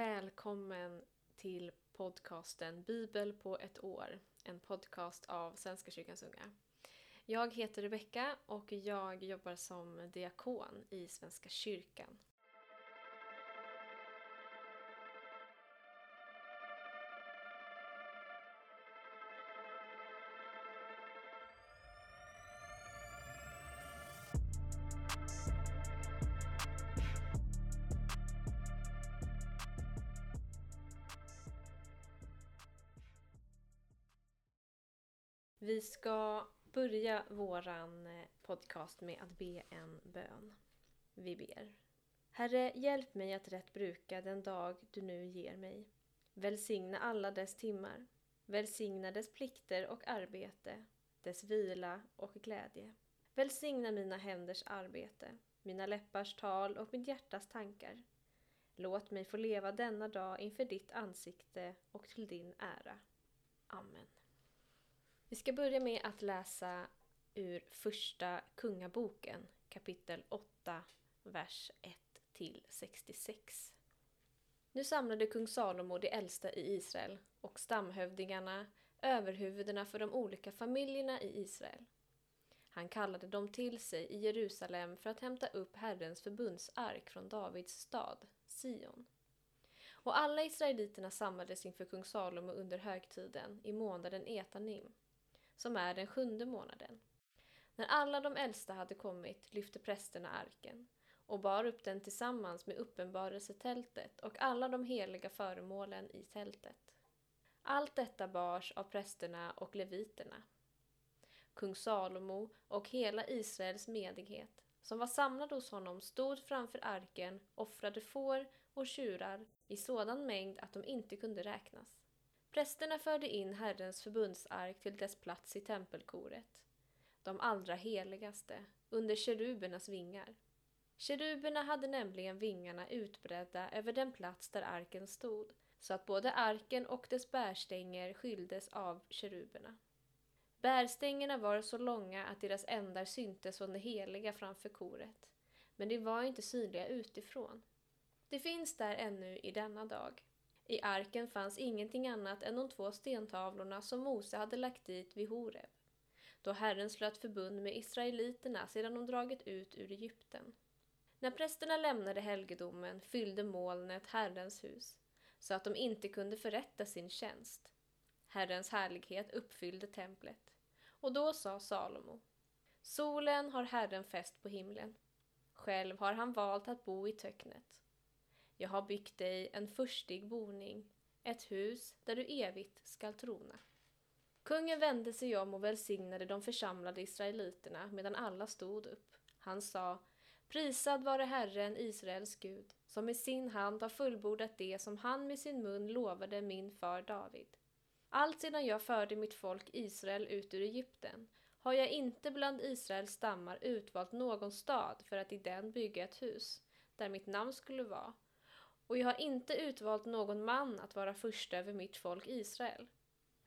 Välkommen till podcasten Bibel på ett år. En podcast av Svenska kyrkans unga. Jag heter Rebecka och jag jobbar som diakon i Svenska kyrkan. Vi ska börja våran eh, podcast med att be en bön. Vi ber. Herre, hjälp mig att rätt bruka den dag du nu ger mig. Välsigna alla dess timmar. Välsigna dess plikter och arbete, dess vila och glädje. Välsigna mina händers arbete, mina läppars tal och mitt hjärtas tankar. Låt mig få leva denna dag inför ditt ansikte och till din ära. Amen. Vi ska börja med att läsa ur Första Kungaboken kapitel 8, vers 1 till 66. Nu samlade kung Salomo de äldsta i Israel och stamhövdingarna, överhuvudena för de olika familjerna i Israel. Han kallade dem till sig i Jerusalem för att hämta upp Herrens förbundsark från Davids stad, Sion. Och alla israeliterna samlades inför kung Salomo under högtiden i månaden Etanim som är den sjunde månaden. När alla de äldsta hade kommit lyfte prästerna arken och bar upp den tillsammans med uppenbarelsetältet och alla de heliga föremålen i tältet. Allt detta bars av prästerna och leviterna. Kung Salomo och hela Israels medighet som var samlad hos honom stod framför arken, offrade får och tjurar i sådan mängd att de inte kunde räknas. Prästerna förde in Herrens förbundsark till dess plats i tempelkoret, de allra heligaste, under kerubernas vingar. Keruberna hade nämligen vingarna utbredda över den plats där arken stod, så att både arken och dess bärstänger skyldes av keruberna. Bärstängerna var så långa att deras ändar syntes från det heliga framför koret, men de var inte synliga utifrån. Det finns där ännu i denna dag. I arken fanns ingenting annat än de två stentavlorna som Mose hade lagt dit vid Horeb, då Herren slöt förbund med israeliterna sedan de dragit ut ur Egypten. När prästerna lämnade helgedomen fyllde molnet Herrens hus, så att de inte kunde förrätta sin tjänst. Herrens härlighet uppfyllde templet. Och då sa Salomo, Solen har Herren fäst på himlen. Själv har han valt att bo i töcknet. Jag har byggt dig en förstig boning, ett hus där du evigt skall trona. Kungen vände sig om och välsignade de församlade israeliterna medan alla stod upp. Han sa Prisad vare Herren, Israels Gud, som med sin hand har fullbordat det som han med sin mun lovade min far David. Allt sedan jag förde mitt folk Israel ut ur Egypten har jag inte bland Israels stammar utvalt någon stad för att i den bygga ett hus, där mitt namn skulle vara, och jag har inte utvalt någon man att vara första över mitt folk Israel.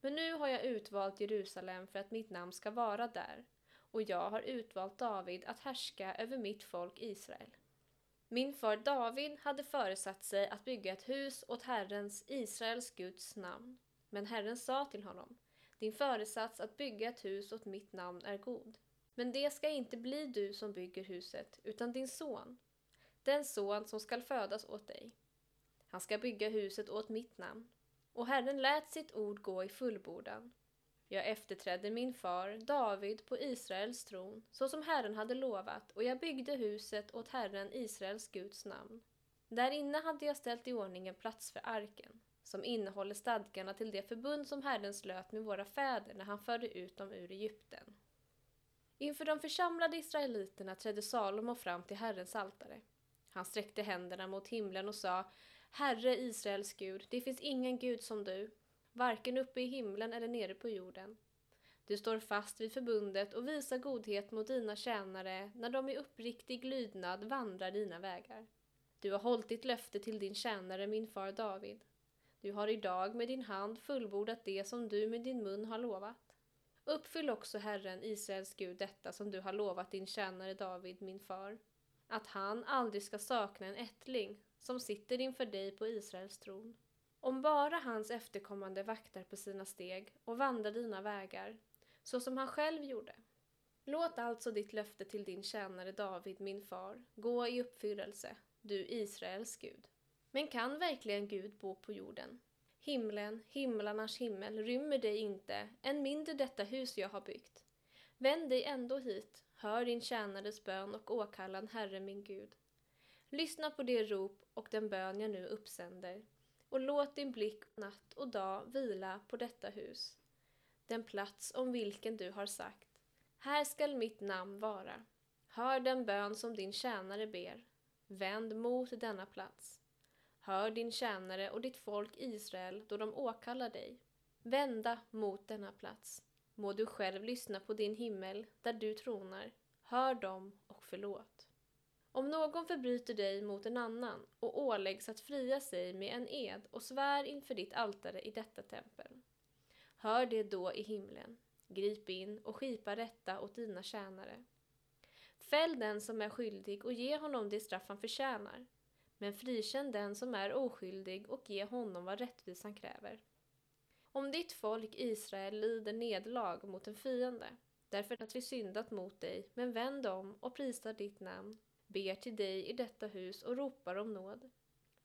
Men nu har jag utvalt Jerusalem för att mitt namn ska vara där, och jag har utvalt David att härska över mitt folk Israel. Min far David hade föresatt sig att bygga ett hus åt Herrens, Israels Guds namn. Men Herren sa till honom, din föresats att bygga ett hus åt mitt namn är god. Men det ska inte bli du som bygger huset, utan din son, den son som skall födas åt dig. Han ska bygga huset åt mitt namn. Och Herren lät sitt ord gå i fullbordan. Jag efterträdde min far David på Israels tron, så som Herren hade lovat, och jag byggde huset åt Herren Israels Guds namn. Där inne hade jag ställt i ordning en plats för arken, som innehåller stadgarna till det förbund som Herren slöt med våra fäder när han förde ut dem ur Egypten. Inför de församlade israeliterna trädde Salomo fram till Herrens altare. Han sträckte händerna mot himlen och sa Herre Israels Gud, det finns ingen Gud som du, varken uppe i himlen eller nere på jorden. Du står fast vid förbundet och visar godhet mot dina tjänare när de i uppriktig lydnad vandrar dina vägar. Du har hållit ditt löfte till din tjänare, min far David. Du har idag med din hand fullbordat det som du med din mun har lovat. Uppfyll också Herren, Israels Gud, detta som du har lovat din tjänare David, min far, att han aldrig ska sakna en ättling som sitter inför dig på Israels tron. Om bara hans efterkommande vaktar på sina steg och vandrar dina vägar, så som han själv gjorde. Låt alltså ditt löfte till din tjänare David, min far, gå i uppfyllelse, du Israels Gud. Men kan verkligen Gud bo på jorden? Himlen, himlarnas himmel, rymmer dig inte, än mindre detta hus jag har byggt. Vänd dig ändå hit, hör din tjänares bön och åkallan, Herre min Gud. Lyssna på det rop och den bön jag nu uppsänder, och låt din blick natt och dag vila på detta hus, den plats om vilken du har sagt, här skall mitt namn vara. Hör den bön som din tjänare ber, vänd mot denna plats. Hör din tjänare och ditt folk Israel då de åkallar dig. Vända mot denna plats. Må du själv lyssna på din himmel, där du tronar. Hör dem och förlåt. Om någon förbryter dig mot en annan och åläggs att fria sig med en ed och svär inför ditt altare i detta tempel. Hör det då i himlen. Grip in och skipa rätta åt dina tjänare. Fäll den som är skyldig och ge honom det straff han förtjänar men frikänn den som är oskyldig och ge honom vad rättvisan kräver. Om ditt folk Israel lider nederlag mot en fiende, därför att vi syndat mot dig, men vänd om och prisar ditt namn, ber till dig i detta hus och ropar om nåd.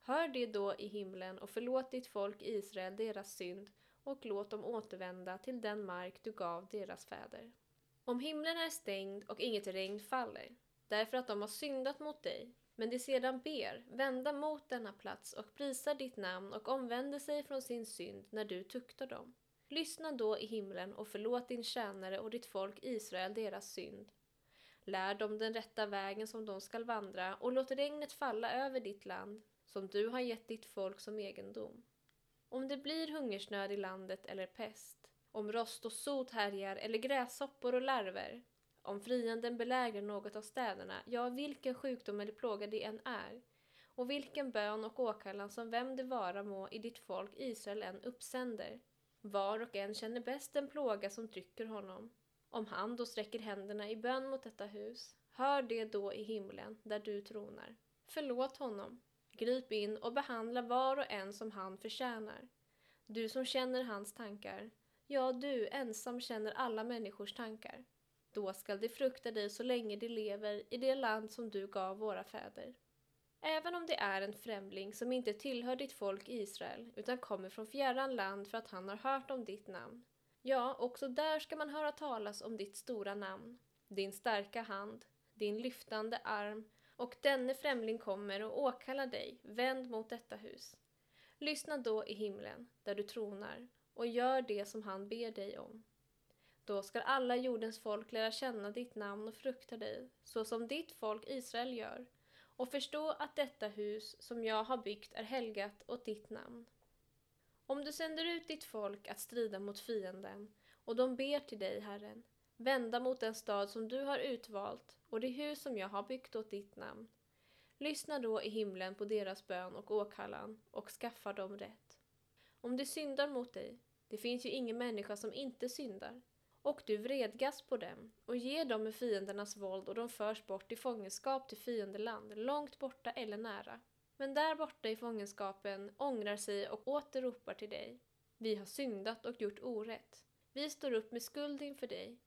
Hör det då i himlen och förlåt ditt folk Israel deras synd och låt dem återvända till den mark du gav deras fäder. Om himlen är stängd och inget regn faller, därför att de har syndat mot dig, men de sedan ber, vända mot denna plats och prisar ditt namn och omvänder sig från sin synd när du tuktar dem. Lyssna då i himlen och förlåt din tjänare och ditt folk Israel deras synd. Lär dem den rätta vägen som de skall vandra och låt regnet falla över ditt land, som du har gett ditt folk som egendom. Om det blir hungersnöd i landet eller pest, om rost och sot härjar eller gräshoppor och larver, om fienden belägrar något av städerna, ja, vilken sjukdom eller plåga det än är, och vilken bön och åkallan som vem det vara må i ditt folk Israel än uppsänder. Var och en känner bäst den plåga som trycker honom. Om han då sträcker händerna i bön mot detta hus, hör det då i himlen, där du tronar. Förlåt honom, grip in och behandla var och en som han förtjänar. Du som känner hans tankar, ja, du ensam känner alla människors tankar. Då skall de frukta dig så länge de lever i det land som du gav våra fäder. Även om det är en främling som inte tillhör ditt folk Israel utan kommer från fjärran land för att han har hört om ditt namn. Ja, också där ska man höra talas om ditt stora namn, din starka hand, din lyftande arm och denne främling kommer och åkallar dig, vänd mot detta hus. Lyssna då i himlen, där du tronar, och gör det som han ber dig om. Då skall alla jordens folk lära känna ditt namn och frukta dig, så som ditt folk Israel gör, och förstå att detta hus som jag har byggt är helgat åt ditt namn. Om du sänder ut ditt folk att strida mot fienden, och de ber till dig, Herren, vända mot den stad som du har utvalt och det hus som jag har byggt åt ditt namn. Lyssna då i himlen på deras bön och åkallan och skaffa dem rätt. Om de syndar mot dig, det finns ju ingen människa som inte syndar, och du vredgas på dem och ger dem med fiendernas våld och de förs bort i fångenskap till fiendeland, långt borta eller nära. Men där borta i fångenskapen ångrar sig och åter ropar till dig. Vi har syndat och gjort orätt. Vi står upp med skuld inför dig.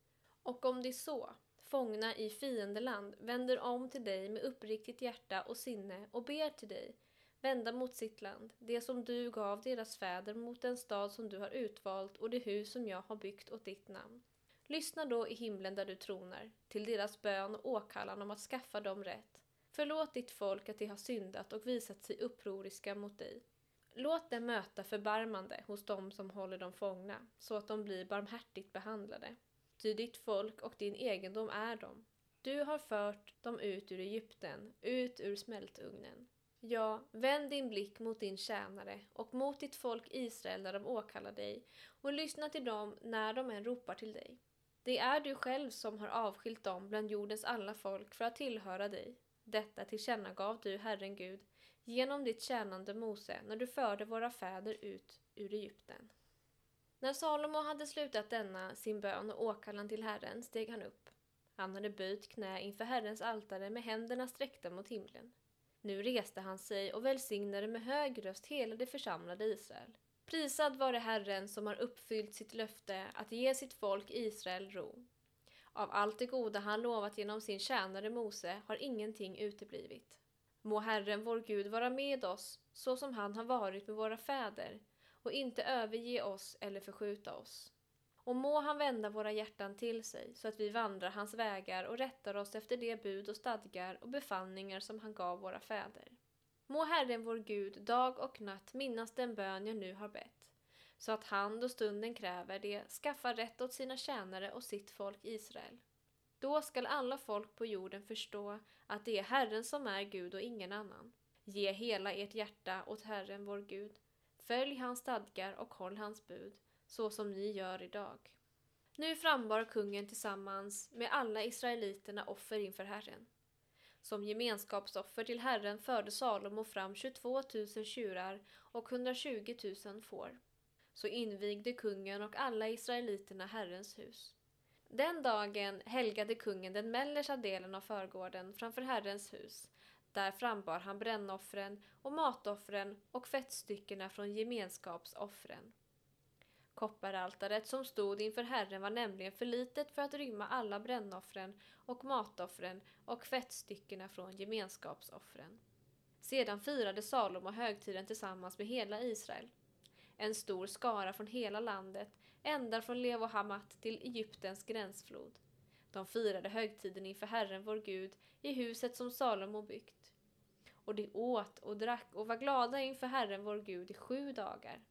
Och om de så, fångna i fiendeland, vänder om till dig med uppriktigt hjärta och sinne och ber till dig, vända mot sitt land, det som du gav deras fäder mot den stad som du har utvalt och det hus som jag har byggt åt ditt namn. Lyssna då i himlen där du tronar, till deras bön och åkallan om att skaffa dem rätt. Förlåt ditt folk att de har syndat och visat sig upproriska mot dig. Låt dem möta förbarmande hos dem som håller dem fångna, så att de blir barmhärtigt behandlade. Ty ditt folk och din egendom är de. Du har fört dem ut ur Egypten, ut ur smältugnen. Ja, vänd din blick mot din tjänare och mot ditt folk Israel när de åkallar dig och lyssna till dem när de än ropar till dig. Det är du själv som har avskilt dem bland jordens alla folk för att tillhöra dig. Detta tillkännagav du, Herren Gud, genom ditt tjänande Mose när du förde våra fäder ut ur Egypten. När Salomo hade slutat denna sin bön och åkallan till Herren steg han upp. Han hade böjt knä inför Herrens altare med händerna sträckta mot himlen. Nu reste han sig och välsignade med hög röst hela det församlade Israel. Prisad vare Herren som har uppfyllt sitt löfte att ge sitt folk Israel ro. Av allt det goda han lovat genom sin tjänare Mose har ingenting uteblivit. Må Herren vår Gud vara med oss så som han har varit med våra fäder och inte överge oss eller förskjuta oss. Och må han vända våra hjärtan till sig så att vi vandrar hans vägar och rättar oss efter de bud och stadgar och befallningar som han gav våra fäder. Må Herren vår Gud dag och natt minnas den bön jag nu har bett, så att han då stunden kräver det skaffar rätt åt sina tjänare och sitt folk Israel. Då skall alla folk på jorden förstå att det är Herren som är Gud och ingen annan. Ge hela ert hjärta åt Herren vår Gud. Följ hans stadgar och håll hans bud, så som ni gör idag. Nu frambar kungen tillsammans med alla israeliterna offer inför Herren. Som gemenskapsoffer till Herren förde Salomo fram 22 000 tjurar och 120 000 får. Så invigde kungen och alla israeliterna Herrens hus. Den dagen helgade kungen den mellersta delen av förgården framför Herrens hus. Där frambar han brännoffren och matoffren och fettstyckena från gemenskapsoffren. Kopparaltaret som stod inför Herren var nämligen för litet för att rymma alla brännoffren och matoffren och fettstyckena från gemenskapsoffren. Sedan firade Salomo högtiden tillsammans med hela Israel. En stor skara från hela landet, ända från Levohamat till Egyptens gränsflod. De firade högtiden inför Herren vår Gud i huset som Salomo byggt. Och de åt och drack och var glada inför Herren vår Gud i sju dagar.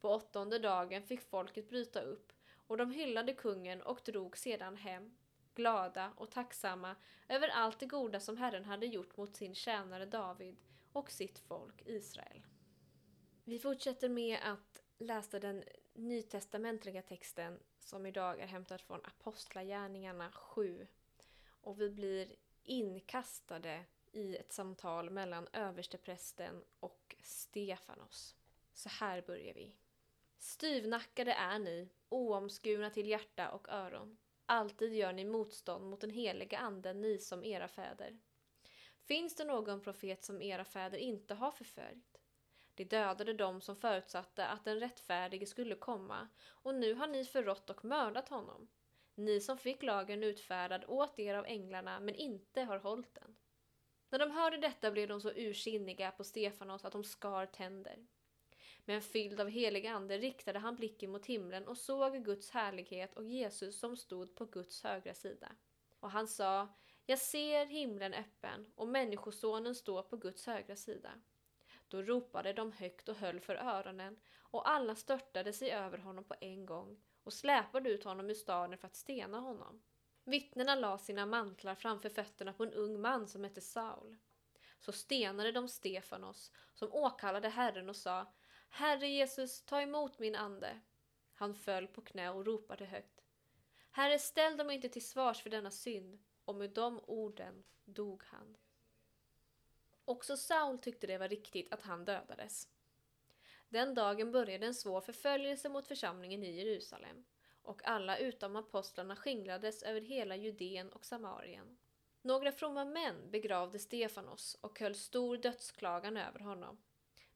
På åttonde dagen fick folket bryta upp och de hyllade kungen och drog sedan hem, glada och tacksamma över allt det goda som Herren hade gjort mot sin tjänare David och sitt folk Israel. Vi fortsätter med att läsa den nytestamentliga texten som idag är hämtad från Apostlagärningarna 7. Och vi blir inkastade i ett samtal mellan översteprästen och Stefanos. Så här börjar vi. Styvnackade är ni, oomskurna till hjärta och öron. Alltid gör ni motstånd mot den heliga anden, ni som era fäder. Finns det någon profet som era fäder inte har förföljt? De dödade dem som förutsatte att den rättfärdige skulle komma, och nu har ni förrått och mördat honom. Ni som fick lagen utfärdad åt er av änglarna, men inte har hållit den. När de hörde detta blev de så ursinniga på Stefanos att de skar tänder. Men fylld av helig ande riktade han blicken mot himlen och såg Guds härlighet och Jesus som stod på Guds högra sida. Och han sa, jag ser himlen öppen och Människosonen står på Guds högra sida. Då ropade de högt och höll för öronen och alla störtade sig över honom på en gång och släpade ut honom ur staden för att stena honom. Vittnena la sina mantlar framför fötterna på en ung man som hette Saul. Så stenade de Stefanos, som åkallade Herren och sa Herre Jesus, ta emot min ande. Han föll på knä och ropade högt. Herre, ställ dem inte till svars för denna synd. Och med de orden dog han. Också Saul tyckte det var riktigt att han dödades. Den dagen började en svår förföljelse mot församlingen i Jerusalem och alla utom apostlarna skingrades över hela Judeen och Samarien. Några fromma män begravde Stefanos och höll stor dödsklagan över honom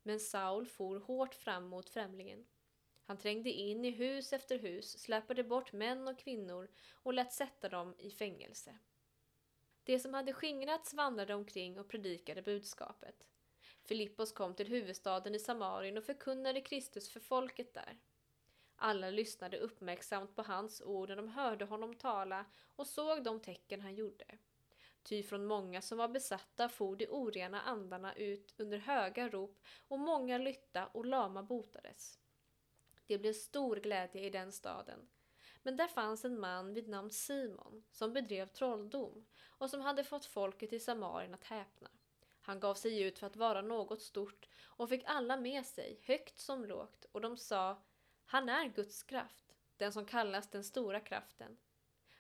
men Saul for hårt fram mot främlingen. Han trängde in i hus efter hus, släpade bort män och kvinnor och lät sätta dem i fängelse. De som hade skingrats vandrade omkring och predikade budskapet. Filippos kom till huvudstaden i Samarien och förkunnade Kristus för folket där. Alla lyssnade uppmärksamt på hans ord när de hörde honom tala och såg de tecken han gjorde. Ty från många som var besatta for de orena andarna ut under höga rop och många lytta och lama botades. Det blev stor glädje i den staden. Men där fanns en man vid namn Simon som bedrev trolldom och som hade fått folket i Samarien att häpna. Han gav sig ut för att vara något stort och fick alla med sig, högt som lågt, och de sa Han är Guds kraft, den som kallas den stora kraften.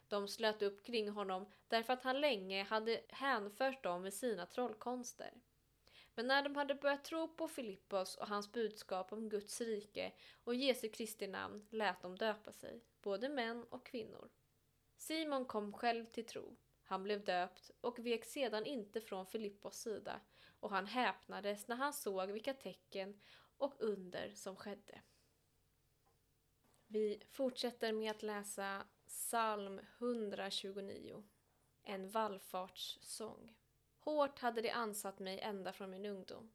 De slöt upp kring honom därför att han länge hade hänfört dem med sina trollkonster. Men när de hade börjat tro på Filippos och hans budskap om Guds rike och Jesu Kristi namn lät de döpa sig, både män och kvinnor. Simon kom själv till tro. Han blev döpt och vek sedan inte från Filippos sida och han häpnades när han såg vilka tecken och under som skedde. Vi fortsätter med att läsa psalm 129, en vallfartssång. Hårt hade de ansatt mig ända från min ungdom.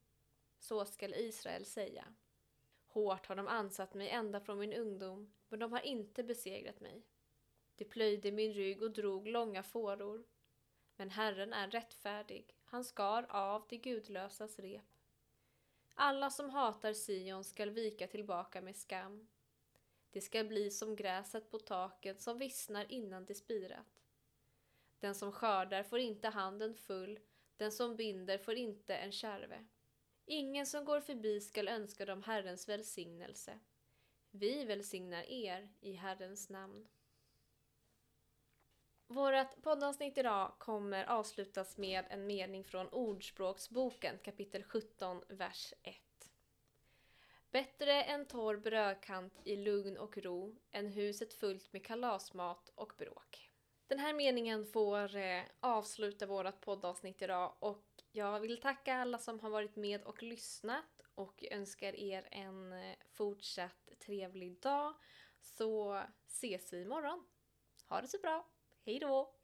Så skall Israel säga. Hårt har de ansatt mig ända från min ungdom, men de har inte besegrat mig. De plöjde min rygg och drog långa fåror. Men Herren är rättfärdig, han skar av de gudlösas rep. Alla som hatar Sion skall vika tillbaka med skam. Det skall bli som gräset på taket som vissnar innan det spirat. Den som skördar får inte handen full, den som binder får inte en kärve. Ingen som går förbi skall önska dem Herrens välsignelse. Vi välsignar er i Herrens namn. Vårt poddavsnitt idag kommer avslutas med en mening från Ordspråksboken kapitel 17, vers 1. Bättre en torr brödkant i lugn och ro än huset fullt med kalasmat och bråk. Den här meningen får eh, avsluta vårt poddavsnitt idag och jag vill tacka alla som har varit med och lyssnat och önskar er en eh, fortsatt trevlig dag så ses vi imorgon. Ha det så bra! Hej då!